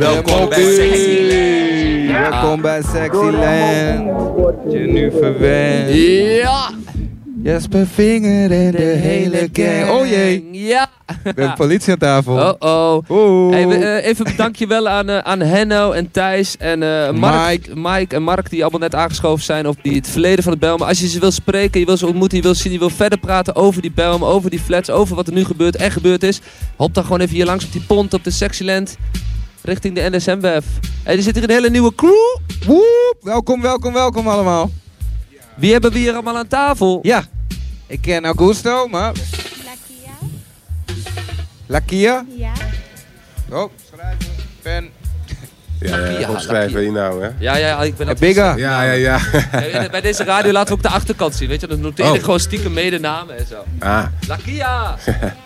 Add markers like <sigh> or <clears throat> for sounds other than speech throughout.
Welkom bij Sexyland. Welkom bij Sexyland. Je nu verwend. Ja! Jesper Vinger en de hele gang. Oh jee, Ja! we hebben politie aan tafel. Oh oh. Hey, we, eh, even bedankt je wel aan, eh, aan Henno en Thijs en eh, Mark, Mike. en Mark die allemaal net aangeschoven zijn op die, het verleden van de Belmen. Als je ze wil spreken, je wil ze ontmoeten, je wil zien, je wil verder praten over die Belmen, over die flats, over wat er nu gebeurt en gebeurd is. Hop dan gewoon even hier langs op die pont op de Sexyland richting de NSM-web. Hey, er zit hier een hele nieuwe crew. Woep. Welkom, welkom, welkom allemaal. Wie hebben we hier allemaal aan tafel? Ja, ik ken Augusto, maar... Lakia? Lakia. Ja. Oh, schrijven, pen. Ja, ja, Ja, opschrijven je nou, hè? Ja, ja, ik ben Bigga. Ja, ja, ja. Ja, Bij deze radio laten we ook de achterkant zien, weet je? Dan noteer ik Oh. gewoon stiekem mede namen en zo. Ah, Lakia! <laughs>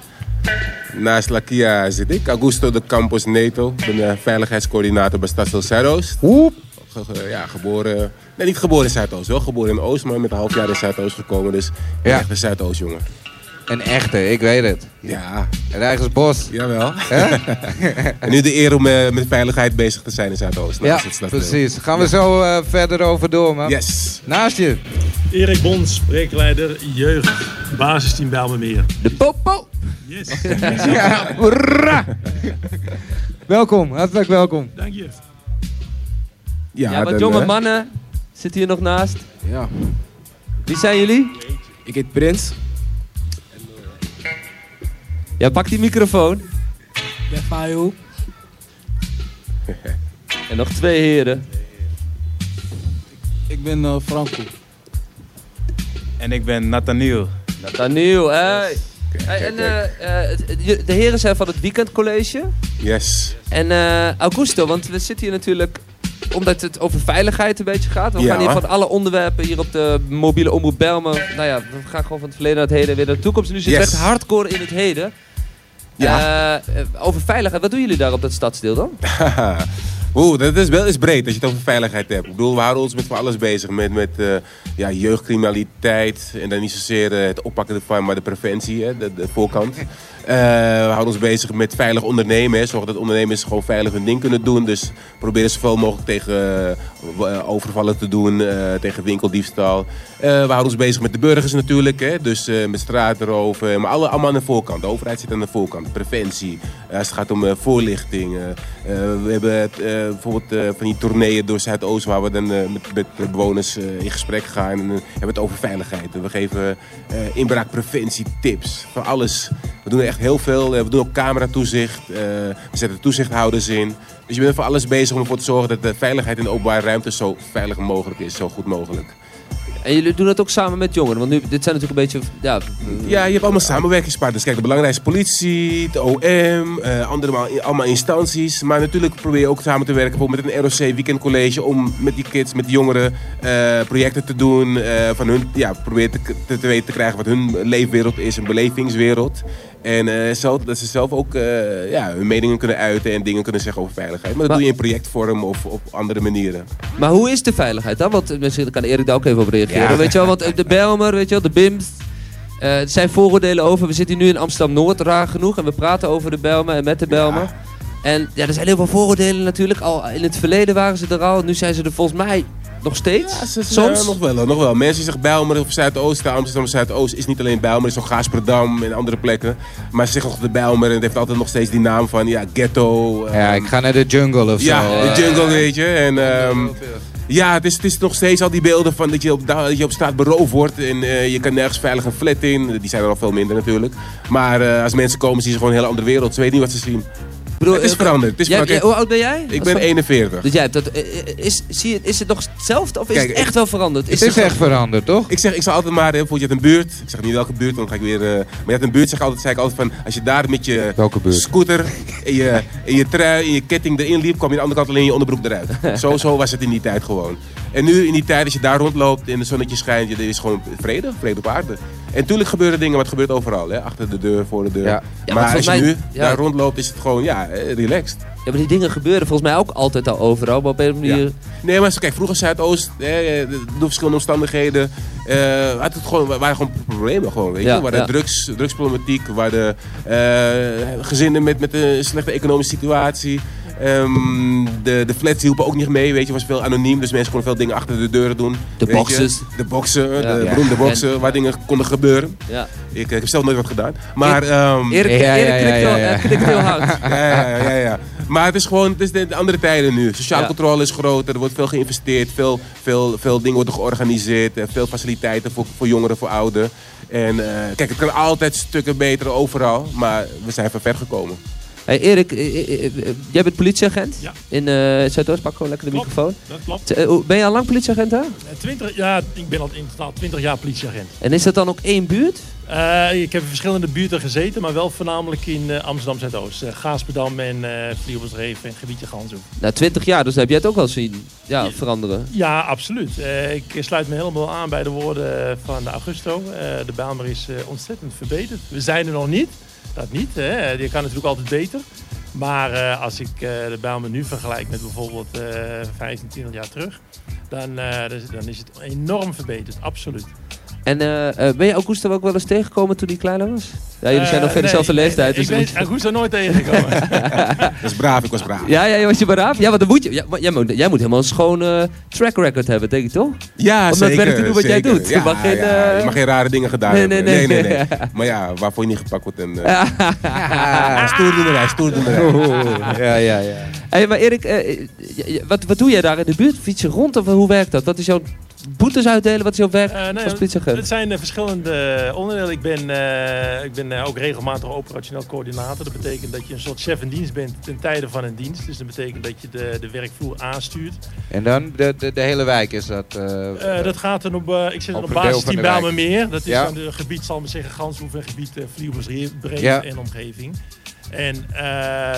naast Lakia zit ik, Augusto de Campos Neto. Ik ben eh, veiligheidscoördinator bij Stadsel Zuidoost. Ge- ja, geboren... Nee, niet geboren in Zuidoost. Wel geboren in Oost, maar met een half jaar in Zuidoost gekomen. Dus Ja. echt een Zuidoostjongen. Een echte, ik weet het. Ja, Rijgersbos. jawel. <laughs> en nu de eer om eh, met veiligheid bezig te zijn in Zuidoost. Nou, Ja, precies. Gaan we zo eh, verder over door, man. Yes. Naast je. Erik Bons, spreekleider jeugd, basisteam Bijlmermeer. De popo! Yes, <laughs> Ja, hoera. welkom, hartelijk welkom. dank je. Ja, Ja, wat jonge eh, mannen zitten hier nog naast. Ja. Wie zijn jullie? Ik heet Prins. Ja, pak die microfoon. Ben Fayo. En nog twee heren. Ik ben eh, Franco. En ik ben Nathaniel. Nathaniel. Hey, en eh, eh, het- de heren zijn van het weekendcollege. Yes. En eh, Augusto, want we zitten hier natuurlijk omdat het over veiligheid een beetje gaat. We Ja. gaan hier van alle onderwerpen hier op de mobiele omroep Belmen. Nou ja, we gaan gewoon van het verleden naar het heden en weer naar de toekomst. Nu zit Yes. echt hardcore in het heden. Ja. Eh, eh, over veiligheid, wat doen jullie daar op dat stadsdeel dan? <laughs> Oeh, dat is wel eens breed als je het over veiligheid hebt. Ik bedoel, we houden ons met van alles bezig. Met, met eh, ja, jeugdcriminaliteit. En dan niet zozeer het oppakken ervan, maar de preventie, hè, de, de voorkant. Eh, we houden ons bezig met veilig ondernemen. Zorgen dat ondernemers gewoon veilig hun ding kunnen doen. Dus proberen zoveel mogelijk tegen eh, overvallen te doen. eh, tegen winkeldiefstal. We houden ons bezig met de burgers natuurlijk. Hè. Dus met straatroven. Maar alle, allemaal aan de voorkant. De overheid zit aan de voorkant. Preventie. Als het gaat om voorlichting. we hebben bijvoorbeeld van die tourneeën door Zuidoost waar we dan met, met bewoners in gesprek gaan. En hebben het over veiligheid. We geven inbraakpreventietips. Van alles. We doen echt heel veel. Eh, we doen ook cameratoezicht. eh we zetten toezichthouders in. Dus je bent voor alles bezig om ervoor te zorgen dat de veiligheid in de openbare ruimte zo veilig mogelijk is. Zo goed mogelijk. En jullie doen dat ook samen met jongeren? Want nu, dit zijn natuurlijk een beetje... Ja, Ja, je hebt allemaal samenwerkingspartners. Kijk, de belangrijkste politie, de OM, eh, andere ma- allemaal instanties. Maar natuurlijk probeer je ook samen te werken bijvoorbeeld met een ROC weekendcollege om met die kids, met die jongeren eh, projecten te doen. eh, van hun, ja, probeer te, te, te weten te krijgen wat hun leefwereld is, een belevingswereld. En eh, zo, dat ze zelf ook eh, ja, hun meningen kunnen uiten en dingen kunnen zeggen over veiligheid. Maar dat Maar- doe je in projectvorm of op andere manieren. Maar hoe is de veiligheid dan? Want misschien kan Erik daar ook even op reageren. Ja. Weet je wel, want eh, de Belmer, weet je wel, de BIMS. er zijn vooroordelen over. We zitten nu in Amsterdam-Noord, raar genoeg. En we praten over de Belmer en met de Belmer. En ja, er zijn heel veel vooroordelen natuurlijk. Al in het verleden waren ze er al. Nu zijn ze er volgens mij nog steeds. Ja, ze- Soms. nog wel, nog wel. Mensen zeggen Bijlmer of Zuidoost, Amsterdam Zuidoost is niet alleen Bijlmer, is ook Gaasperdam en andere plekken. Maar ze zeggen nog de Bijlmer en het heeft altijd nog steeds die naam van ja, ghetto. Ja, ehm, ik ga naar de jungle of ja, zo. de eh. jungle, weet je. En, ehm, ja, het is, het is nog steeds al die beelden van dat je op, da- dat je op straat beroofd wordt en eh, je kan nergens veilig een flat in. Die zijn er al veel minder natuurlijk. Maar eh, als mensen komen, zien ze gewoon een hele andere wereld. Ze weten niet wat ze zien. Bedoel, het is eh, veranderd. Het is jij- veranderd. jij- hoe oud ben jij? Ik ben van- 41. Dus jij hebt dat, eh, eh, is, zie je, is het nog hetzelfde of is Kijk, het echt wel veranderd? Het is echt veranderd, toch? Ik zeg, ik zal altijd maar, bijvoorbeeld je hebt een buurt. Ik zeg niet welke buurt, dan ga ik weer... eh, maar je hebt een buurt, zeg ik altijd, zei ik altijd van... Als je daar met je scooter en je, en je trui en je ketting erin liep... kwam je aan de andere kant alleen je onderbroek eruit. <laughs> zo, zo was het in die tijd gewoon. En nu in die tijd, als je daar rondloopt en de zonnetje schijnt... er is gewoon vrede, vrede op aarde. En natuurlijk gebeuren dingen, maar het gebeurt overal. Hè? Achter de deur, voor de deur. Ja. Ja, maar maar als je mij- nu ja. daar rondloopt, is het gewoon, ja, eh, relaxed. Ja, maar die dingen gebeuren volgens mij ook altijd al overal. Maar op een manier... Nee, maar kijk, vroeger Zuidoost, eh, door verschillende omstandigheden, eh, had het gewoon, waren gewoon problemen. Gewoon, weet je? Waar de drugs, drugsproblematiek, waar de gezinnen met, met een slechte economische situatie. Ehm, de, de flats hielpen ook niet mee, weet je, was veel anoniem. Dus mensen konden veel dingen achter de deuren doen. De boxes. De boxen, Ja. de Ja. beroemde boxen, waar dingen konden gebeuren. Ja. Ik, ik heb zelf nooit wat gedaan. Maar, ehm, Erik, Ja, ja, Erik ja, knikt, ja, wel- ja. eh, knikt heel hard. <laughs> ja, ja, ja. Maar het is gewoon, het is de, de andere tijden nu. Sociale Ja. controle is groter, er wordt veel geïnvesteerd, veel, veel, veel dingen worden georganiseerd, en veel faciliteiten voor, voor jongeren, voor ouderen. En eh, kijk, het kan altijd stukken beter overal, maar we zijn van ver gekomen. Hey Erik, eh, eh, eh, jij bent politieagent Ja. in eh Zuidoost. Pak gewoon lekker de Klopt. microfoon. Dat klopt. Ben je al lang politieagent daar? Eh, 20, ja, ik ben al in totaal 20 jaar politieagent. En is dat dan ook één buurt? Ik heb in verschillende buurten gezeten, maar wel voornamelijk in Amsterdam Zuidoost. Uh, Gaasperdam en uh, en gebiedje Ganshoek. Nou, 20 jaar, dus heb jij het ook wel zien ja, veranderen. Ja, absoluut. Uh, ik sluit me helemaal aan bij de woorden van de Augusto. Uh, de Bijlmer is uh, ontzettend verbeterd. We zijn er nog niet, dat niet. Hè. Je kan natuurlijk altijd beter. Maar uh, als ik uh, de Bijlmer nu vergelijk met bijvoorbeeld uh, 15, 20 jaar terug, dan, dan is het enorm verbeterd, absoluut. En uh, ben je Augusto ook wel eens tegengekomen toen hij kleiner was? Ja, jullie zijn nog verder dezelfde nee, leeftijd. Nee, dus ik ben Augusto nooit tegengekomen. <laughs> dat is braaf, ik was braaf. Ja, ja, was je braaf? Ja, maar dan moet je. Ja, jij, moet, jij moet helemaal een schone track record hebben, denk ik toch? Ja, Om zeker. dat werk te doen wat zeker. jij doet. Ja, je, mag geen, ja, uh... je mag geen rare dingen gedaan nee, hebben. Nee, nee, nee. nee, nee. maar ja, waarvoor je niet gepakt wordt. En, uh... Ah. <laughs> stoerdoenerij, stoerdoenerij. <laughs> Ja, ja, ja. Hey, maar Erik, uh, wat, wat doe jij daar in de buurt? Fiets je rond of hoe werkt dat? Wat is jouw boetes uitdelen? Wat is jouw werk uh, nee, als politieagent? Het zijn uh, verschillende onderdelen. Ik ben, uh, ik ben ook regelmatig operationeel coördinator. Dat betekent dat je een soort chef in dienst bent ten tijde van een dienst. Dus dat betekent dat je de, de werkvloer aanstuurt. En dan de, de, de hele wijk is dat? Uh, dat gaat dan op, ik zit op op basis team Bijlmermeer. Dat is ja. dan het gebied, zal ik maar zeggen, Ganshoef en gebied uh, ja. en omgeving. En uh,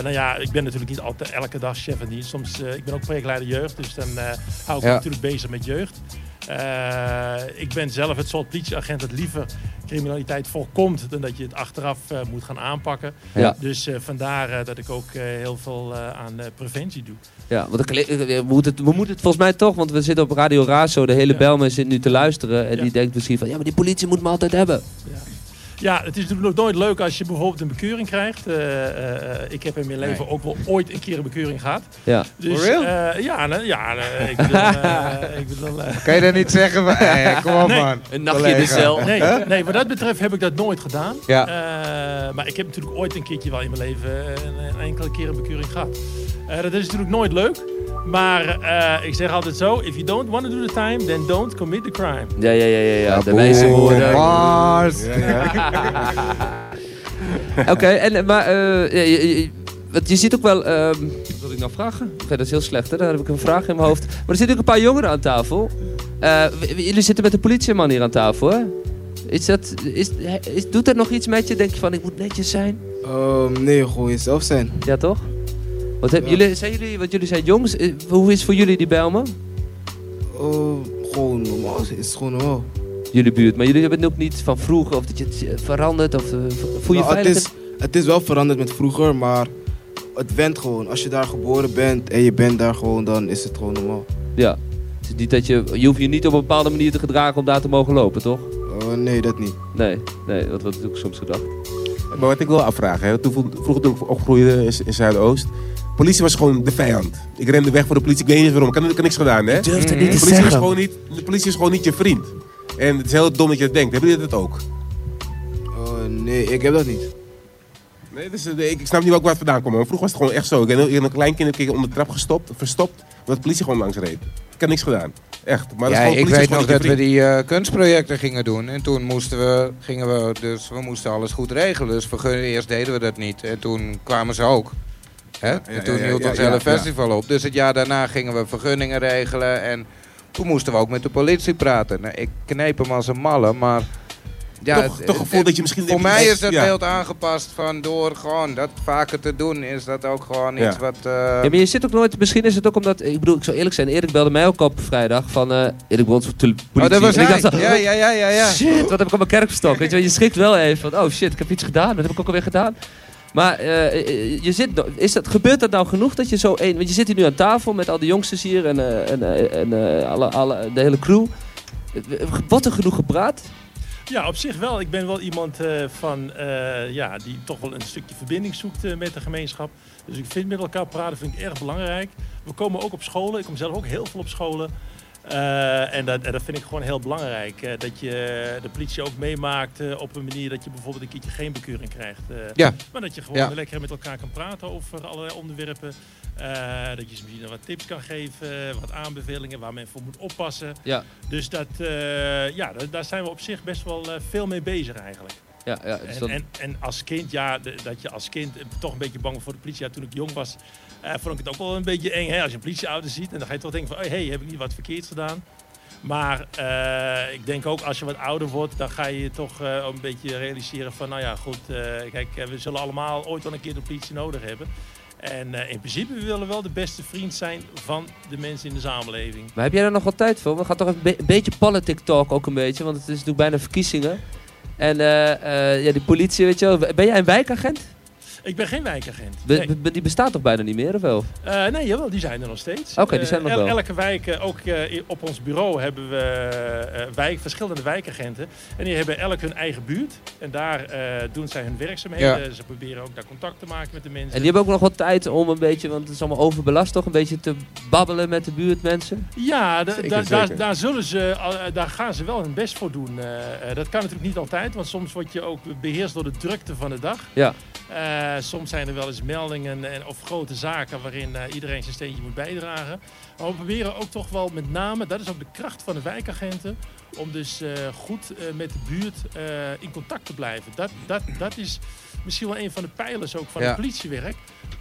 nou ja, ik ben natuurlijk niet altijd elke dag chef in dienst. Soms, uh, ik ben ook projectleider jeugd, dus dan uh, hou ik ja. me natuurlijk bezig met jeugd. Uh, ik ben zelf het soort politieagent dat liever criminaliteit voorkomt dan dat je het achteraf uh, moet gaan aanpakken. Ja. Dus uh, vandaar dat ik ook heel veel aan preventie doe. Ja, want we moeten, het, we moeten het volgens mij toch, want we zitten op Radio Razo, de hele ja. Belmen zit nu te luisteren en ja. die denkt misschien van, ja maar die politie moet me altijd hebben. Ja. Ja, het is natuurlijk nooit leuk als je bijvoorbeeld een bekeuring krijgt. Uh, uh, ik heb in mijn leven nee. ook wel ooit een keer een bekeuring gehad. Ja. Dus, For real? Uh, ja, ne, ja ne, ik bedoel... <laughs> ik bedoel kan je dat niet zeggen? Maar, hey, kom op nee. man. Een nachtje in de cel. Nee, nee, wat dat betreft heb ik dat nooit gedaan. Ja. maar ik heb natuurlijk ooit een keertje wel in mijn leven een, een enkele keer een bekeuring gehad. dat is natuurlijk nooit leuk. Maar uh, ik zeg altijd zo: if you don't want to do the time, then don't commit the crime. Ja, ja, ja, ja. ja. De wijze woorden. Mars. <laughs> Oké, okay, en maar uh, je, je, ziet ook wel. Uh, wat wil ik nou vragen? Okay, dat is heel slecht, hè? Daar heb ik een vraag in mijn hoofd. Maar er zitten ook een paar jongeren aan tafel. Uh, jullie zitten met de politieman hier aan tafel, hè? Is dat, is, is, doet dat nog iets met je? Denk je van, ik moet netjes zijn? Um, nee, gewoon jezelf zijn. Ja, toch? Wat hebben ja. jullie, zijn jullie, want jullie zijn jongens. Hoe is voor jullie die Bijlmer? Uh, gewoon normaal. Het is gewoon normaal. Jullie buurt. Maar jullie hebben het ook niet van vroeger of dat je het verandert of uh, voel je nou, veilig? Het is, het is wel veranderd met vroeger, maar het went gewoon. Als je daar geboren bent en je bent daar gewoon, dan is het gewoon normaal. Ja. Het is niet dat je, je hoeft je niet op een bepaalde manier te gedragen om daar te mogen lopen, toch? Uh, nee, dat niet. Nee, nee, dat wordt ook soms gedacht. Maar wat ik wil afvragen, hè, toen, vroeger toen ik opgroeide in, in Zuidoost, politie was gewoon de vijand. Ik rende weg voor de politie, ik weet niet waarom, ik had, ik niks gedaan. Hè? Het niet de, te politie is gewoon niet, de politie is gewoon niet je vriend. En het is heel dom dat je dat denkt. Hebben jullie dat ook? Uh, nee, ik heb dat niet. Nee, dus, ik, ik snap niet waar ik wat vandaan kom. Maar vroeger was het gewoon echt zo. Ik heb een klein kind onder de trap gestopt, verstopt, omdat de politie gewoon langs reed. Ik heb niks gedaan. Echt. Maar ja, gewoon, ik weet nog dat we die uh, kunstprojecten gingen doen. En toen moesten we, gingen we, dus we moesten alles goed regelen. Dus vergunningen, eerst deden we dat niet. En toen kwamen ze ook. Hè? Ja, ja, en toen hield ja, ons ja, hele ja. festival op. Dus het jaar daarna gingen we vergunningen regelen. En toen moesten we ook met de politie praten. Nou, ik kneep hem als een malle, maar... Ja, toch, toch gevoel dat je misschien... Voor mij is het ja. beeld aangepast van door gewoon dat vaker te doen, is dat ook gewoon Ja. iets wat... uh, Ja, maar je zit ook nooit, misschien is het ook omdat, ik bedoel, ik zou eerlijk zijn, Erik belde mij ook op vrijdag van, uh, Erik voor politie. Oh, dat was En ik hij. dacht, Ja, ja, ja, ja, ja. Shit, wat heb ik op mijn kerk? Weet je, je schrikt wel even van, oh shit, ik heb iets gedaan. Dat heb ik ook alweer gedaan. Maar uh, je zit, is dat, gebeurt dat nou genoeg dat je zo één... Want je zit hier nu aan tafel met al die jongsters hier en, uh, en, alle, alle, de hele crew. Wordt er genoeg gepraat? Ja, op zich wel. Ik ben wel iemand eh, van, eh, ja, die toch wel een stukje verbinding zoekt eh, met de gemeenschap. Dus ik vind met elkaar praten vind ik erg belangrijk. We komen ook op scholen. Ik kom zelf ook heel veel op scholen. Eh, en, dat, en dat vind ik gewoon heel belangrijk. eh, dat je de politie ook meemaakt eh, op een manier dat je bijvoorbeeld een keertje geen bekeuring krijgt. Ja. Maar dat je gewoon Ja. lekker met elkaar kan praten over allerlei onderwerpen. Dat je ze misschien wat tips kan geven, wat aanbevelingen waar men voor moet oppassen. Ja, Dus dat, ja, da- daar zijn we op zich best wel veel mee bezig eigenlijk. Ja, ja. dus En, dat- en, en als kind, ja, de- dat je als kind eh, toch een beetje bang voor de politie. Ja, toen ik jong was, eh, vond ik het ook wel een beetje eng. Hè? Als je een politieauto ziet en dan ga je toch denken van... hé, hey, heb ik niet wat verkeerds gedaan? Maar eh, ik denk ook als je wat ouder wordt, dan ga je je toch eh, een beetje realiseren van... nou ja, goed, kijk, we zullen allemaal ooit wel een keer de politie nodig hebben. En in principe, we willen wel de beste vriend zijn van de mensen in de samenleving. Maar heb jij daar nog wat tijd voor? We gaan toch een be- beetje politic talk ook een beetje, want het is natuurlijk bijna verkiezingen. En eh, eh, ja, die politie, weet je wel. Ben jij een wijkagent? Ik ben geen wijkagent. Be- Nee. be- die bestaat toch bijna niet meer, of wel? Eh, nee, jawel, die zijn er nog steeds. Oké, die Eh, zijn er nog el- wel. Elke wijk, eh, ook eh, op ons bureau hebben we eh, wijk, verschillende wijkagenten. En die hebben elk hun eigen buurt. En daar eh, doen zij hun werkzaamheden. Ze proberen ook daar contact te maken met de mensen. En die hebben ook nog wat tijd om een beetje, want het is allemaal overbelast toch, een beetje te babbelen met de buurtmensen. Ja, da- Zeker, da- daar, zeker. daar, zullen ze, daar gaan ze wel hun best voor doen. Dat kan natuurlijk niet altijd, want soms word je ook beheerst door de drukte van de dag. Ja. Eh, soms zijn er wel eens meldingen en, of grote zaken waarin eh, iedereen zijn steentje moet bijdragen. Maar we proberen ook toch wel met name, dat is ook de kracht van de wijkagenten, om dus eh, goed met de buurt in contact te blijven. Dat, dat, dat is misschien wel een van de pijlers ook van Ja. het politiewerk.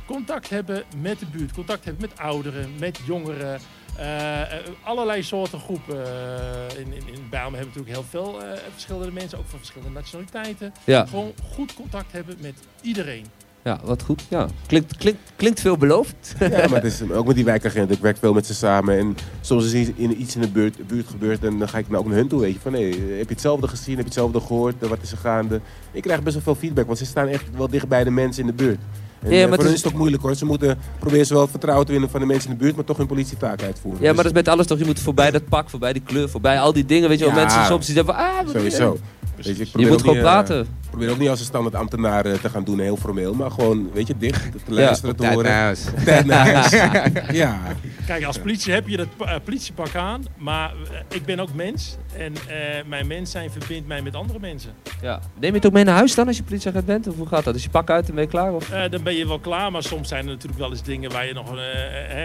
Contact hebben met de buurt, contact hebben met ouderen, met jongeren. Eh, eh, allerlei soorten groepen. Eh, in, in, in Bijlmer hebben we natuurlijk heel veel eh, verschillende mensen, ook van verschillende nationaliteiten. Ja, Gewoon goed contact hebben met iedereen. ja wat goed. Ja. Klinkt, klinkt, klinkt veelbelovend. Ja, maar het is ook met die wijkagenten. Ik werk veel met ze samen. En soms is iets in, iets in de buurt, buurt gebeurd. En dan ga ik nou ook naar hun toe. Weet je, van, hey, heb je hetzelfde gezien? Heb je hetzelfde gehoord? Wat is er gaande? Ik krijg best wel veel feedback. Want ze staan echt wel dicht bij de mensen in de buurt. En, Ja, eh, maar voor het is- is het ook moeilijk hoor. Ze moeten proberen ze wel vertrouwen te winnen van de mensen in de buurt. Maar toch hun politietaak uitvoeren. Ja, maar dat Dus- is met alles toch. Je moet voorbij dat pak, voorbij die kleur, voorbij al die dingen. Weet je wel, mensen soms die zeggen ah, wat doe je? Sowieso. Weet je, ik Je moet gewoon eh, praten. Ik probeer ook niet als een standaard ambtenaar eh, te gaan doen, heel formeel. Maar gewoon, weet je, dicht te luisteren, te Tijd horen. naar huis. <laughs> Tijd naar huis. <laughs> ja. Kijk, als politie heb je dat eh, politiepak aan, maar eh, ik ben ook mens. En eh, mijn mens zijn verbindt mij met andere mensen. Ja. Neem je het ook mee naar huis dan als je politieagent bent? Of hoe gaat dat? Is je pak uit en ben je klaar? Of? Eh, dan ben je wel klaar, maar soms zijn er natuurlijk wel eens dingen waar je nog, eh,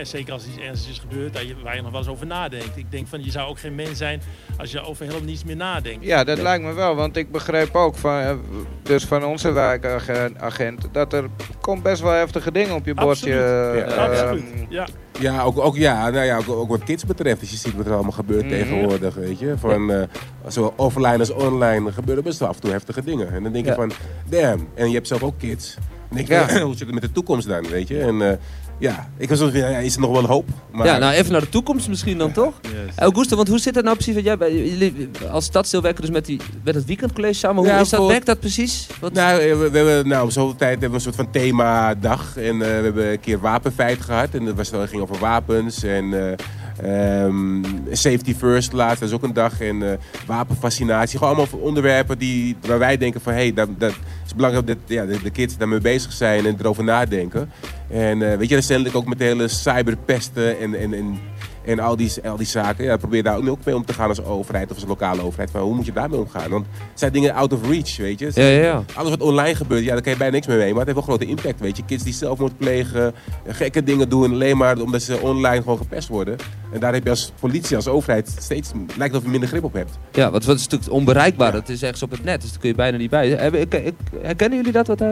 zeker als er iets ernstigs is gebeurd, dat je, waar je nog wel eens over nadenkt. Ik denk van, je zou ook geen mens zijn als je over helemaal niets meer nadenkt. Ja, dat lijkt me wel, want ik begreep ook van, dus van onze wijkagent dat er komt best wel heftige dingen op je bordje. Absoluut. eh, Ja, Absoluut. ehm, Ja. Ja, ook, ook, ja, nou ja ook, ook wat kids betreft. Als je ziet wat er allemaal gebeurt Mhm. tegenwoordig, weet je. Van, eh, zowel offline als online gebeuren best wel af en toe heftige dingen. En dan denk je Ja. van, damn. En je hebt zelf ook kids. Dan denk je, Ja. <clears throat> hoe zit het met de toekomst dan, weet je. En eh, ja, ik was zo van, ja, is er nog wel hoop? Maar, Ja, nou even naar de toekomst misschien dan toch? Yes. Augusto, want hoe zit dat nou precies? Want jij, bij- jullie als stadsdeel werken dus met, die, met het weekendcollege samen. Hoe Ja, is dat, voor- werkt dat precies? Wat, Nou, eh, we, we hebben nou, zoveel tijd hebben we een soort van themadag. En eh, we hebben een keer wapenfeit gehad. En dat was, dat ging over wapens. En eh, ehm, safety first laatst, is ook een dag. En eh, wapenfascinatie. Gewoon allemaal onderwerpen die, waar wij denken van... Hé, hey, dat, dat is belangrijk dat ja, de, de kids daarmee bezig zijn en erover nadenken. En eh, weet je, recentelijk ook met de hele cyberpesten en... en, en en al die, al die zaken, ja, probeer daar ook mee om te gaan als overheid of als lokale overheid. Van, hoe moet je daarmee omgaan? Want het zijn dingen out of reach, weet je. ja, ja, ja. Alles wat online gebeurt, ja, daar kan je bijna niks mee mee. Maar het heeft wel grote impact, weet je. Kids die zelfmoord plegen, gekke dingen doen, alleen maar omdat ze online gewoon gepest worden. En daar heb je als politie, als overheid, steeds, lijkt het of je minder grip op hebt. Ja, want het is natuurlijk onbereikbaar. Ja. Dat is ergens op het net, dus daar kun je bijna niet bij. Ik- Herkennen jullie dat wat eh,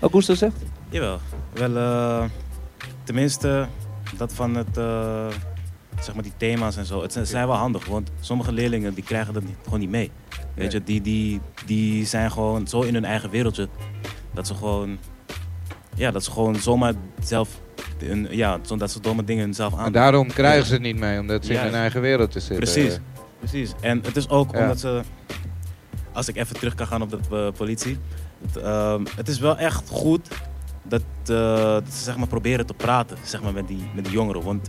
Augusto zegt? Jawel. Wel, eh, tenminste, dat van het, eh, zeg maar die thema's en zo. Het zijn, zijn wel handig, want sommige leerlingen die krijgen dat niet, gewoon niet mee. Weet je, die, die, die zijn gewoon zo in hun eigen wereldje dat ze gewoon, ja, dat ze gewoon zomaar zelf, hun, ja, zo- dat ze domme dingen zelf aan. En daarom krijgen ze het niet mee, omdat ze in Juist. hun eigen wereld te zitten. Precies, precies. En het is ook omdat ze, als ik even terug kan gaan op de eh, politie, het, ehm, het is wel echt goed dat, eh, dat ze zeg maar, proberen te praten zeg maar, met, die, met die jongeren. Want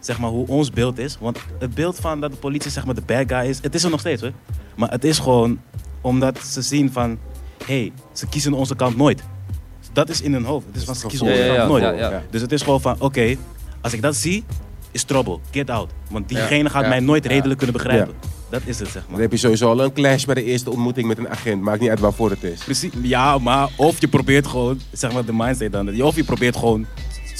zeg maar, hoe ons beeld is, want het beeld van dat de politie zeg maar, de bad guy is, het is er nog steeds hoor. Maar het is gewoon Omdat ze zien van, hé, hey, ze kiezen onze kant nooit. Dat is in hun hoofd. Het is van, ze kiezen onze kant nooit. Dus het is gewoon van, oké, als ik dat zie, is trouble. Get out. Want diegene gaat mij nooit redelijk kunnen begrijpen. Dat is het, zeg Dan maar. heb je sowieso al een clash bij de eerste ontmoeting met een agent. Maakt niet uit waarvoor het is. Precies. Ja, maar of je probeert gewoon, zeg maar de mindset dan. Of je probeert gewoon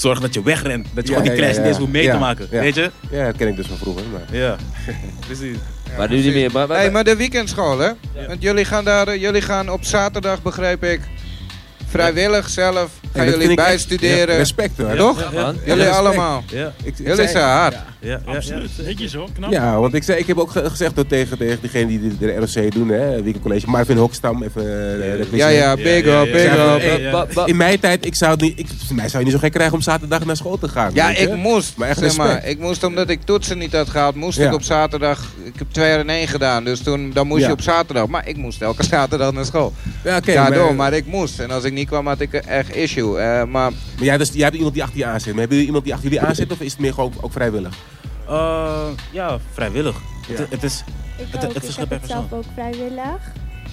zorgen dat je wegrent. Dat je Ja, gewoon die ja, clash ja, niet eens ja. hoeft mee Ja, te maken. ja. Weet je? Ja, dat ken ik dus van vroeger. Maar... Ja. <laughs> Precies. maar nu niet meer. Maar, maar- Hey, maar de weekendschool, hè? Want jullie gaan daar, jullie gaan op zaterdag, begrijp ik, vrijwillig zelf, gaan jullie vind ik echt- bijstuderen. ja, respect hoor. Toch? Ja, man. Jullie respect. allemaal. Ja. Ik, ik Jullie zei- zijn hard. Ja. Absoluut. Netjes hoor, knap. Ja, want ik, zei, ik heb ook ge- gezegd dat tegen, tegen diegene die de, ROC doen, hè, Weekend College, Marvin Hokstam, even eh, Ja, ja, big Ja, ja, up, big ja. up. In mijn tijd, ik zou het niet, ik, voor mij zou je niet zo gek krijgen om zaterdag naar school te gaan. Ja, je? ik moest. Maar echt zeg maar, ik moest omdat ik toetsen niet had gehad, moest Ja. ik op zaterdag. Ik heb twee jaar in één gedaan, dus toen dan moest Ja. je op zaterdag. Maar ik moest elke <laughs> zaterdag naar school. Ja, oké, Daardoor, maar, maar ik moest. En als ik niet kwam, had ik echt issue. Eh, maar maar jij, dus, jij hebt iemand die achter je aanzet. Maar hebben jullie iemand die achter jullie aanzet of is het meer gewoon ook vrijwillig? Eh, ja, vrijwillig. Ja. Het, het is, Ik Het- ook. het ik heb het zelf ook vrijwillig.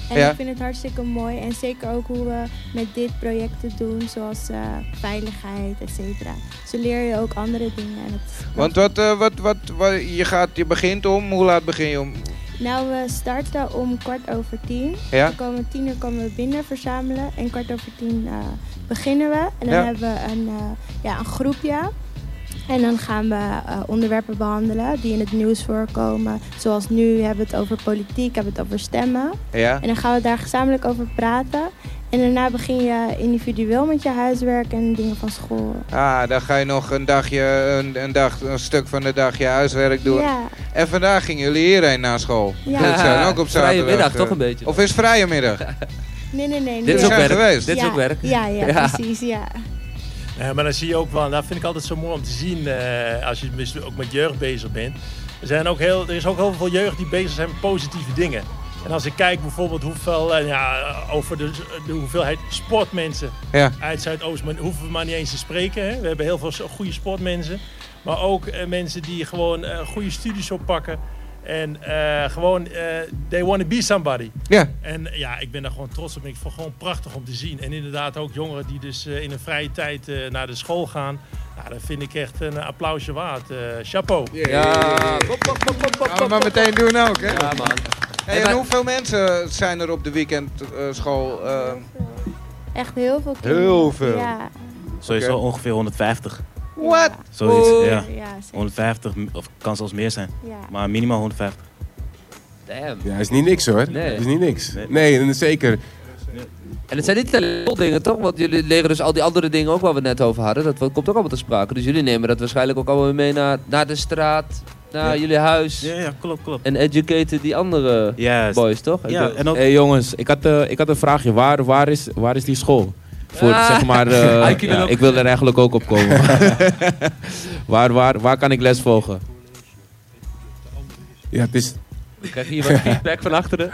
En Ja. ik vind het hartstikke mooi. En zeker ook hoe we met dit projecten doen, zoals eh, veiligheid, et cetera. Zo leer je ook andere dingen. En het, want wat, eh, wat, wat, wat, je, gaat, je begint om, hoe laat begin je om? Nou, we starten om kwart over tien. Ja? We komen tien uur komen we binnen verzamelen. En kwart over tien eh, beginnen we. En dan Ja. hebben we een, eh, ja, een groepje. En dan gaan we eh, onderwerpen behandelen die in het nieuws voorkomen. Zoals nu hebben we het over politiek, hebben we het over stemmen. Ja? En dan gaan we daar gezamenlijk over praten. En daarna begin je individueel met je huiswerk en dingen van school. Ah, dan ga je nog een dagje, een, een, dag, een stuk van de dag je huiswerk doen. Ja, En vandaag gingen jullie hierheen naar school. Ja. Dat zijn ook op zaterdag. Vrije middag, eh. toch een beetje? Of is vrije middag? <laughs> nee, nee, nee. Dit is ook werk. geweest. Dit is ja, ook werk. Ja, ja, <laughs> Ja. precies, ja. Ja, maar dan zie je ook wel, dat vind ik altijd zo mooi om te zien eh, als je mis- ook met jeugd bezig bent. Er, zijn ook heel, er is ook heel veel jeugd die bezig zijn met positieve dingen. En als ik kijk bijvoorbeeld hoeveel, eh, ja, over de, de hoeveelheid sportmensen Ja. uit Zuidoost, maar hoeven we maar niet eens te spreken. Hè. We hebben heel veel goede sportmensen. Maar ook eh, mensen die gewoon goede studies oppakken. En eh, gewoon, eh, they want to be somebody. Ja. En ja, ik ben daar gewoon trots op. Ik vind het gewoon prachtig om te zien. En inderdaad ook jongeren die dus eh, in hun vrije tijd eh, naar de school gaan. Nou, dat vind ik echt een applausje waard. Eh, chapeau. Ja, Gaan we maar meteen doen ook, hè? ja man. Hey, en hoeveel mensen zijn er op de weekendschool? eh Echt heel veel kinderen. Heel veel. Ja. sowieso Oké. ongeveer 150. What? Zoiets, Oh. ja. Ja, zeker. 150 of kan zelfs meer zijn. Ja. Maar minimaal 150. Damn. Ja, is niet niks hoor. Nee. is niet niks. Nee. Zeker. En het zijn niet alleen dingen, toch? Want jullie leren dus al die andere dingen ook waar we net over hadden. Dat komt ook allemaal te sprake. Dus jullie nemen dat waarschijnlijk ook allemaal mee naar, naar de straat, naar Ja. jullie huis. Ja, ja, klopt, klopt. En educaten die andere boys, toch? Ja, en ook... Hé jongens, ik had, eh, ik had een vraagje. Waar, waar, is, waar is die school? Voor, Ah. zeg maar, <laughs> eh, ja, ook- ik wil er eigenlijk ook op komen. <laughs> <laughs> waar, waar, waar kan ik les volgen? Ja, het is. Ik krijg hier wat feedback van achteren.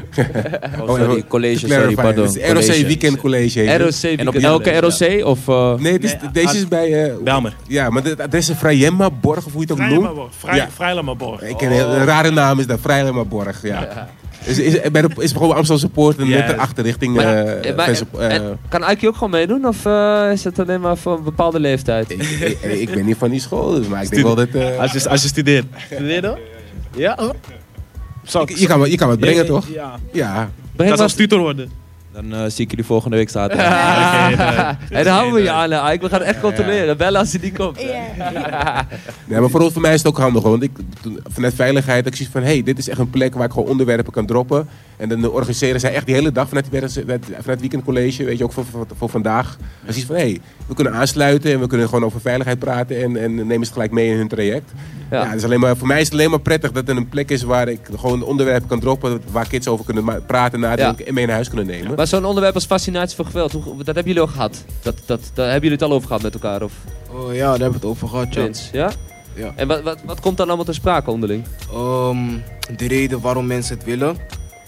Oh, sorry, college, sorry, pardon. Het is ROC College. Weekend College. ROC En op weekend elke ROC? Of, eh, Nee, is, Nee, deze is bij. eh, Belmer. ja, maar het adres is Vrijemma-borg, of hoe je het ook noemt. Vrijlemaborg. Vrij, Ja. Vrijlemaborg. Ik ken een, een rare naam is dat, Vrijemma-borg. Ja. Is, is, bij de, is gewoon Amstel Support en net erachter richting. Maar- eh, eh, maar- eh, En kan Ike ook gewoon meedoen? Of eh, is het alleen maar voor een bepaalde leeftijd? ik, ik, ik ben niet van die school, dus, maar ik denk wel dat. eh, Als je, als je studeert. Studeer dan? Ja. Zou je, je kan, wat- je kan wat brengen, toch? Ja. Ja. Zelfs wat- tutor worden. Dan eh, zie ik jullie volgende week zaterdag. En dan houden we je aan, Ike. We gaan het echt controleren. Bellen als hij niet komt. Ja. Nee, maar voor, voor mij is het ook handig, hoor, want ik, vanuit veiligheid, ik zie van, hé, hey, dit is echt een plek waar ik gewoon onderwerpen kan droppen. En dan organiseren zij echt die hele dag vanuit, die werk- vanuit, vanuit het weekendcollege, weet je, ook voor, voor, voor vandaag. Dan zie je van, hé, hey, we kunnen aansluiten en we kunnen gewoon over veiligheid praten en, en nemen ze gelijk mee in hun traject. Ja. Ja. dus alleen maar, voor mij is het alleen maar prettig dat er een plek is waar ik gewoon onderwerpen kan droppen, waar kids over kunnen praten, nadenken en mee naar huis kunnen nemen. Maar zo'n onderwerp als fascinatie voor geweld, hoe, dat hebben jullie ook gehad? Dat, dat, daar hebben jullie het al over gehad met elkaar? Of Oh ja, daar hebben we het over gehad, ja. Ja? Ja. En wat, wat, wat komt dan allemaal ter sprake onderling? Ehm, de reden waarom mensen het willen.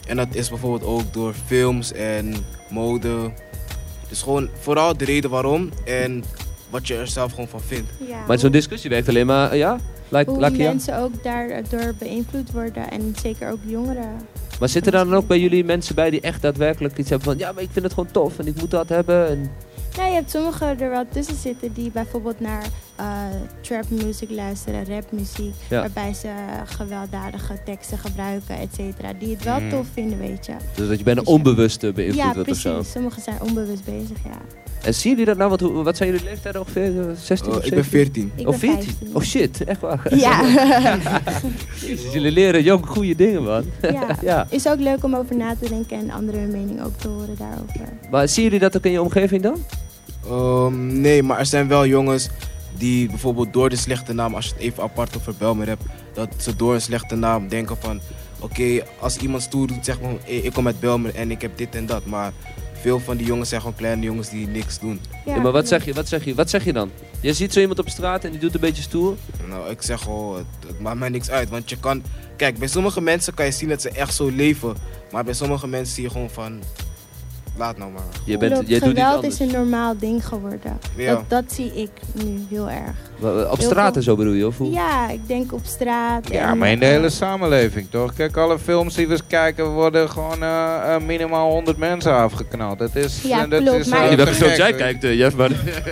En dat is bijvoorbeeld ook door films en mode. Dus gewoon vooral de reden waarom en wat je er zelf gewoon van vindt. Ja. Maar zo'n discussie werkt alleen maar, ja? Like, Hoe Lakia? mensen ook daardoor beïnvloed worden. En zeker ook jongeren. Maar zitten er dan ook bij jullie mensen bij die echt daadwerkelijk iets hebben van... Ja, maar ik vind het gewoon tof en ik moet dat hebben. En... Ja, je hebt sommigen er wel tussen zitten die bijvoorbeeld naar eh, trap music luisteren, rapmuziek. Ja. Waarbij ze gewelddadige teksten gebruiken, et cetera. Die het wel Mm. tof vinden, weet je. Dus dat je bijna Dus ja. onbewust eh, beïnvloed Ja, wordt of zo. precies. Sommigen zijn onbewust bezig, ja. En zien jullie dat nou? Wat, hoe- wat zijn jullie leeftijden ongeveer? Eh, 16 Oh, of ik ben 17? 14. Ik Oh, ben 14? 15. Oh shit, echt waar. <laughs> Ja. Jezus, jullie leren jong goede dingen, man. ja. <laughs> ja. Is ook leuk om over na te denken en andere mening ook te horen daarover. Maar zien jullie dat ook in je omgeving dan? Ehm, nee, maar er zijn wel jongens die bijvoorbeeld door de slechte naam, als je het even apart over Belmer hebt, dat ze door een slechte naam denken van, oké, als iemand stoer doet, zeg maar, hey, ik kom uit Belmer en ik heb dit en dat. Maar veel van die jongens zijn gewoon kleine jongens die niks doen. Ja, maar wat zeg, je, wat, zeg je, wat zeg je dan? Je ziet zo iemand op straat en die doet een beetje stoer. Nou, ik zeg gewoon, het, het maakt mij niks uit. Want je kan, kijk, bij sommige mensen kan je zien dat ze echt zo leven. Maar bij sommige mensen zie je gewoon van, laat nou maar. Je bent, Klopt, jij doet iets geweld is een normaal ding geworden. Ja. Dat, dat zie ik nu heel erg. Op Heel straat en zo bedoel je? Of hoe? Ja, ik denk op straat. Ja, en, maar in de hele samenleving, toch? Kijk, alle films die we kijken worden gewoon eh, eh, minimaal 100 mensen afgeknald. Dat is, Ja, dat klopt, is, maar eh, gek, jij kijkt, Jeff. Maar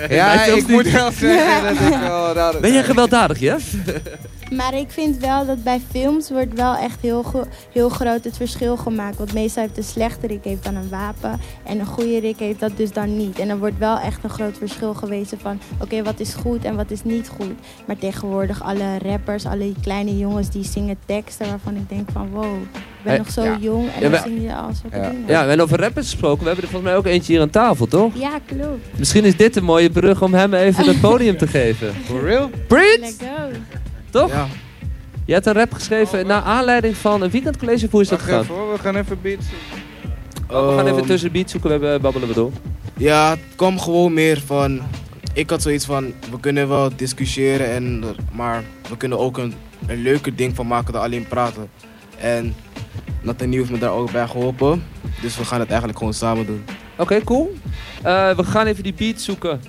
Ja, <laughs> ik moet wel zeggen dat ik <laughs> wel... Ben jij gewelddadig, Jeff? <laughs> Maar ik vind wel dat bij films wordt wel echt heel, heel groot het verschil gemaakt. Want meestal heeft een slechte Rick heeft dan een wapen. En een goede Rick heeft dat dus dan niet. En er wordt wel echt een groot verschil gewezen van... Oké, wat is goed en wat is niet goed. Maar tegenwoordig alle rappers, alle kleine jongens die zingen teksten... waarvan ik denk van wow, ik ben Hey, nog zo ja. jong en Ja, dan zing je al zulke Ja. dingen. Ja, en over rappers gesproken, we hebben er volgens mij ook eentje hier aan tafel, toch? Ja, klopt. Misschien is dit een mooie brug om hem even het podium te geven. <laughs> For real? Preach! Let's go. Toch? Ja, Je hebt een rap geschreven naar aanleiding van een weekendcollege. Hoe is dat Wacht gegaan? even hoor, we gaan even beats. Oh, we gaan even Ehm, tussen de beat zoeken, we hebben babbelen we door. Ja, het kwam gewoon meer van. Ik had zoiets van, we kunnen wel discussiëren, en, maar we kunnen ook een, een leuker ding van maken dan alleen praten. En Nathaniel heeft me daar ook bij geholpen. Dus we gaan het eigenlijk gewoon samen doen. Oké, cool. Eh, we gaan even die beat zoeken.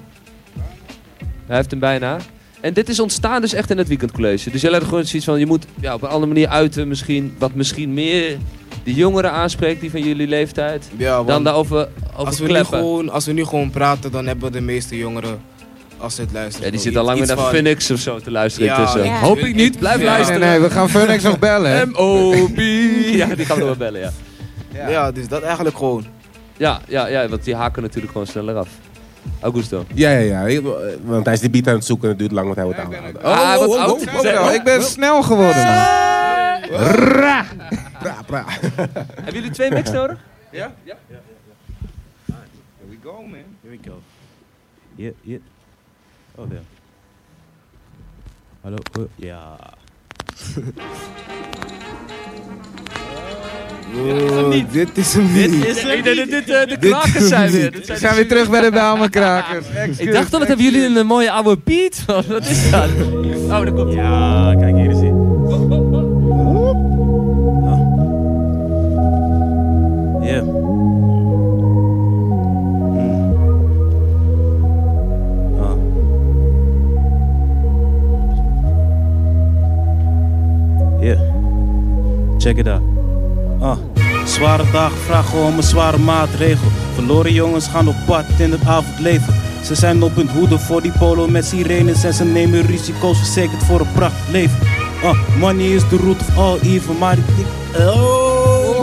Hij heeft hem bijna. En dit is ontstaan dus echt in het weekendcollege. Dus jij had gewoon zoiets van, je moet ja, op een andere manier uiten misschien, wat misschien meer de jongeren aanspreekt, die van jullie leeftijd. Ja, Dan daarover over als, we nu gewoon, als we nu gewoon praten, dan hebben de meeste jongeren, als ze het luisteren... Ja, die zit al lang weer naar van- Phoenix of zo te luisteren Ja, intussen. ja. Hoop ik niet, blijf Ja. Nee, luisteren. nee, we gaan Phoenix nog bellen. hè? M.O.B. <laughs> Ja, die gaan we nog wel bellen, ja. Ja. dus dat eigenlijk gewoon. Ja, ja, ja, want die haken natuurlijk gewoon sneller af. Augusto. Ja, ja, ja. Want hij is de beat aan het zoeken en het duurt lang, want hij wordt Ja, ik ben aangehouden. Ah, oh, oud. oh, oh, oh, Ik ben snel geworden, man. Pra, pra. <laughs> Hebben jullie twee mix nodig? Ja? Here we go, man. Here we go. Yeah, yeah. Oh, there. Hallo? Oh, ja. <laughs> Oh, dit is hem niet. is Ik denk dat dit eh, de klakers zijn weer. Dit We zijn zijn weer terug bij de Bijlmerkrakers. <laughs> Ik dacht al, wat hebben jullie een mooie oude beat? <laughs> Wat is dat? Oh, daar komt. Ja, kijk hier is hij. Yeah. Hmm. Ah. Yeah. Check it out. Zware dagen vragen om een zware maatregel. Verloren jongens gaan op pad in het avondleven. Ze zijn op hun hoede voor die polo met sirenes en ze nemen risico's verzekerd voor een prachtig leven. Ah, money is the root of all evil, maar ik... ik- Oh,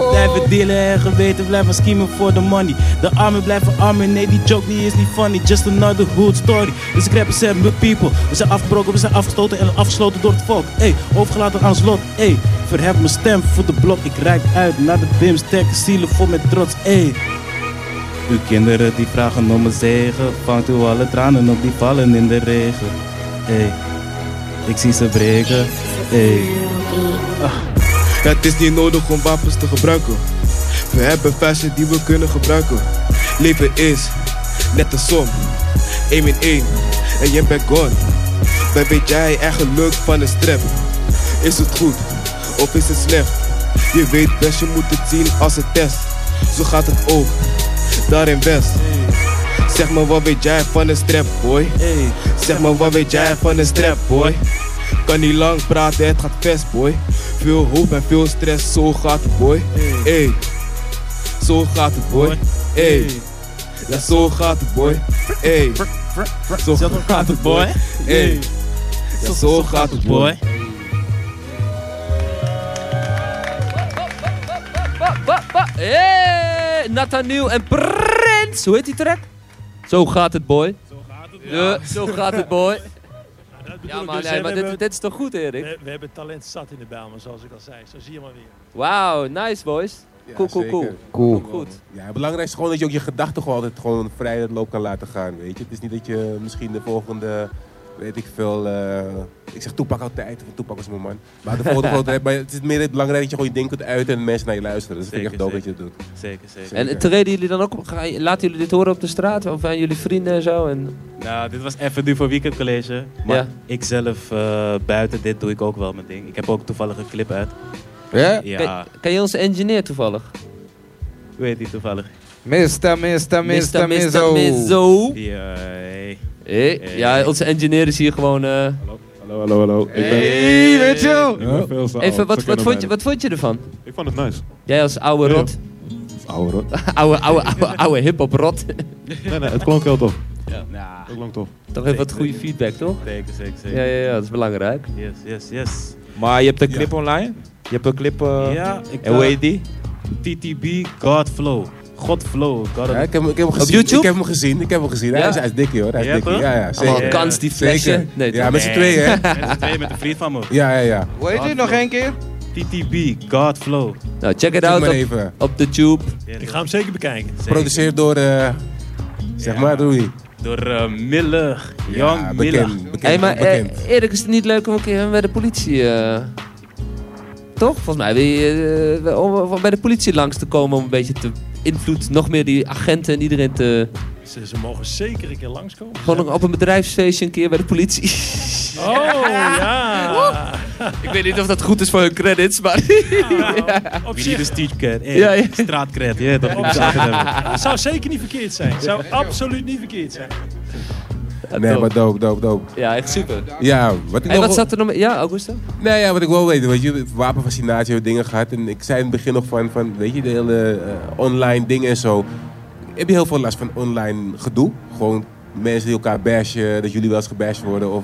blijven dealen en geweten blijven schemen voor de money. De armen blijven armen, nee die joke die is niet funny, just another hood story. Dus ik een met people, we zijn afgebroken, we zijn afgestoten en afgesloten door het volk. Ey, overgelaten aan ons lot, ey, verhef mijn stem voor de blok. Ik rijd uit naar de bims, sterke zielen vol met trots, ey. Uw kinderen die vragen om een zegen, vangt u alle tranen op die vallen in de regen. Ey, ik zie ze breken, ey. Het is niet nodig om wapens te gebruiken. We hebben fashion die we kunnen gebruiken. Leven is net een som. 1 in 1 en je bent gone. Dan weet jij eigenlijk van een strep. Is het goed of is het slecht? Je weet best, je moet het zien als een test. Zo gaat het ook, daar in West. Zeg maar wat weet jij van een strap boy? Zeg maar wat weet jij van een strap boy? Kan niet lang praten, het gaat fest boy. Veel hoop en veel stress, zo gaat het boy. Ey, zo gaat het boy. Ey, ja zo gaat het boy. Ey, zo gaat het boy. Ey, ja zo gaat het boy. Hey, Nathaniel en Prins. Hoe heet die track? Zo gaat het, boy. Zo gaat het, ja. zo gaat het, boy. <laughs> Dat Ja, maar, dus, nee, maar dit, hebben, dit is toch goed, Erik? we, we hebben talent zat in de Bijlmer, zoals ik al zei. Zo zie je maar weer. Wauw, nice, boys. Ja, Cool, cool, cool. Cool. Goed. Ja, het belangrijkste is gewoon dat je ook je gedachten gewoon altijd gewoon vrij de loop kan laten gaan, weet je. Het is niet dat je misschien de volgende, weet ik veel, eh, ik zeg Toepak altijd, want Toepak was mijn man. Maar de volgende, volgende- maar het is meer het belangrijk dat je gewoon je ding kunt uiten en mensen naar je luisteren. Dus dat vind ik echt Zeker, dope dat je het doet. Zeker, zeker. En treden jullie dan ook op? Ga je- Laten jullie dit horen op de straat? Of aan jullie vrienden en zo? En... Nou, dit was even nu voor Weekend College. Maar Ja. ik zelf eh, buiten dit doe ik ook wel mijn ding. Ik heb ook toevallig een clip uit. Ja? Ja, Ken, ken je onze engineer toevallig? hoe heet die toevallig? Mr. Mr. Mr. Mr. Mizzo. Mizzo. Ja, hey. Hey, Ja, onze engineer is hier gewoon... eh, Hallo, hallo, hallo. Ik ben, Hey, weet je wel? Even, wat, wat, vond je, wat vond je ervan? Ik vond het nice. Jij als oude Ja. rot. Oude rot. <laughs> oude, oude, oude, oude hip-hop rot. Nee, nee, het klonk heel tof. Het klonk tof. Toch even wat goede feedback, toch? zeker, zeker, zeker. Ja, ja, ja, dat is belangrijk. Yes, yes, yes. Maar je hebt een clip online? Je hebt een clip... eh, ja, ik... En hoe eh, heet die? TTB Godflow. Godflow. God Ja, ik, heb, ik heb hem gezien. YouTube? Ik heb hem gezien. Ik heb hem gezien. Hij, Ja? is, hij is dik, hoor. Hij is Ja, dik. Ja, ja, Allemaal zeker. kans die. Nee, ja, met z'n tweeën, hè? <laughs> Met z'n tweeën met een vriend van me. Ja, ja, ja. Hoe heet dit nog één keer? TTB Godflow. Nou, check it Zoek out op, op de tube. Ik ga hem zeker bekijken. Geproduceerd door, eh zeg Ja. maar, door wie? Door eh Miller. Young Ja, bekend. bekend, Hé, maar eh, bekend. Erik, is het niet leuk om een keer bij de politie... eh, toch? Volgens mij wil je eh, om bij de politie langs te komen om een beetje te invloed, nog meer die agenten en iedereen te... Ze, ze mogen zeker een keer langskomen. Gewoon op een bedrijfsfeestje een keer bij de politie. Oh, ja. <laughs> Ik weet niet of dat goed is voor hun credits, maar... Nou, op We zich, need a street cred. Hey, Ja, ja. Straatcred, ja, dat moet op altijd hebben. het zou zeker niet verkeerd zijn. Het zou absoluut niet verkeerd zijn. Nee, maar dope, dope, dope. Ja, echt super. Ja, wat ik En nog wat wel- zat er nog mee? Ja, Augusto? Nee, ja, wat ik wil weten, weet je, wapenfascinatie, dingen gehad. En ik zei in het begin nog van, van weet je, de hele eh, online dingen en zo. Heb je heel veel last van online gedoe? Gewoon mensen die elkaar bashen, dat jullie wel eens gebashed worden of...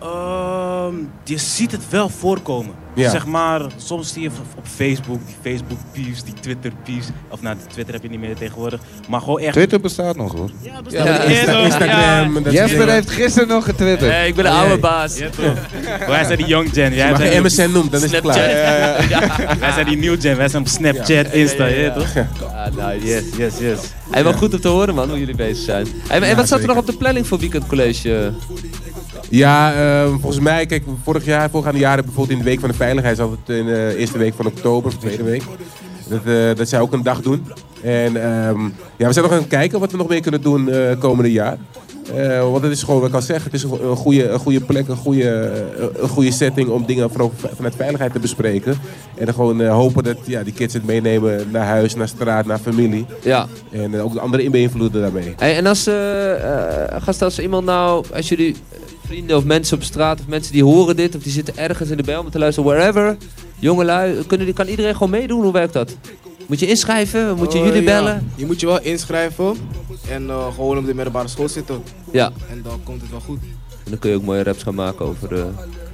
Ehm, je ziet het wel voorkomen. Ja. Zeg maar, soms zie je op Facebook, die Facebook peeves, die Twitter peeves. Of nou, die Twitter heb je niet meer tegenwoordig. Maar gewoon echt... Twitter bestaat nog hoor. Ja, staat- Ja, Instagram en soort Jesper heeft gisteren nog getwitterd. Nee, ik ben de Oh, oude jee. baas. Ja, toch. Wij zijn die young gen. Jij Als je MSN noemt, dan is het Snapchat. klaar. <laughs> Wij zijn die new gen. Wij zijn op Snapchat, Insta, ja, ja, ja, ja. toch? Ah, nice. Yes, yes, yes. Hey, wel goed om te horen, man, hoe jullie bezig zijn. Hey, en wat zat er nog op de planning voor Weekend College? Ja, eh, volgens mij, kijk, vorig jaar, voorgaande jaren, bijvoorbeeld in de week van de veiligheid, is altijd in de eerste week van oktober, of tweede week. Dat, eh, dat zij ook een dag doen. En ehm, ja, we zijn nog aan het kijken wat we nog meer kunnen doen eh komende jaar. Eh, want het is gewoon, wat ik al zeg, het is een, goede, een goede plek, een goede, eh, een goede setting om dingen van, vanuit veiligheid te bespreken. En dan gewoon eh, hopen dat ja, die kids het meenemen naar huis, naar straat, naar familie. Ja. En eh, ook de anderen in beïnvloeden daarmee. Hey, en als, eh eh, gast, als iemand nou, als jullie eh, vrienden of mensen op straat of mensen die horen dit of die zitten ergens in de bel te luisteren, wherever, jongelui, kunnen die, kan iedereen gewoon meedoen? Hoe werkt dat? Moet je inschrijven? Moet je Eh, jullie ja. bellen? Je moet je wel inschrijven en eh, gewoon op de middelbare school zitten. Ja. En dan komt het wel goed. En dan kun je ook mooie raps gaan maken over eh,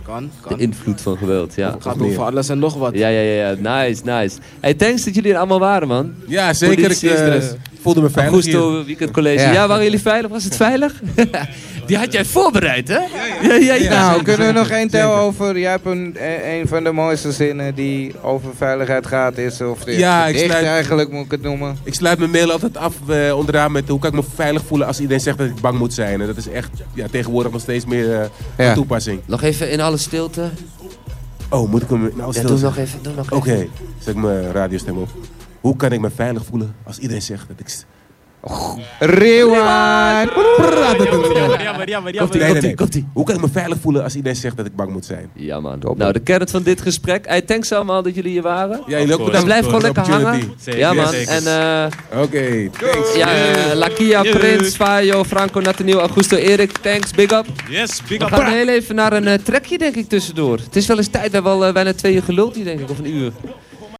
Kan, de kan. invloed van geweld. Ja. Het gaat over alles en nog wat. Ja, ja, ja, ja. Nice, nice. Hey, thanks dat jullie er allemaal waren, man. Ja, zeker. Ik Voelde me veilig hier. Augusto Weekend College. Ja. Ja. waren jullie veilig? Was het veilig? <laughs> Die had jij voorbereid, hè? Ja, ja, ja. Nou, kunnen we nog één tellen over... Jij hebt een, eh, een van de mooiste zinnen die over veiligheid gaat is... Of dit Ja, ik sluit- eigenlijk moet ik het noemen. Ik sluit mijn mail altijd af eh, onderaan met hoe kan ik me veilig voelen als iedereen zegt dat ik bang moet zijn. En dat is echt ja, tegenwoordig nog steeds meer van Ja. toepassing. Nog even in alle stilte. Oh, moet ik hem nou Ja, doe nog even, doe nog Oké, even. zet ik mijn radiostem op. Hoe kan ik me veilig voelen als iedereen zegt dat ik, Rewan! Nee. komt-ie. Hoe kan ik me veilig voelen als iedereen zegt dat ik bang moet zijn? Ja man. Nou, de kern van dit gesprek. Hey, thanks allemaal dat jullie hier waren. Ja, jullie ook bedankt blijf gewoon lekker hangen. Ja man. En eh Oké, thanks. ja, eh, Lakia, Prins, Fayo, Franco, Nathaniel, Augusto, Erik. Thanks, big up. Yes, big We up. gaan heel even naar een eh, trekje denk ik tussendoor. Het is wel eens tijd. We hebben al bijna twee uur geluld hier denk ik. Of een uur.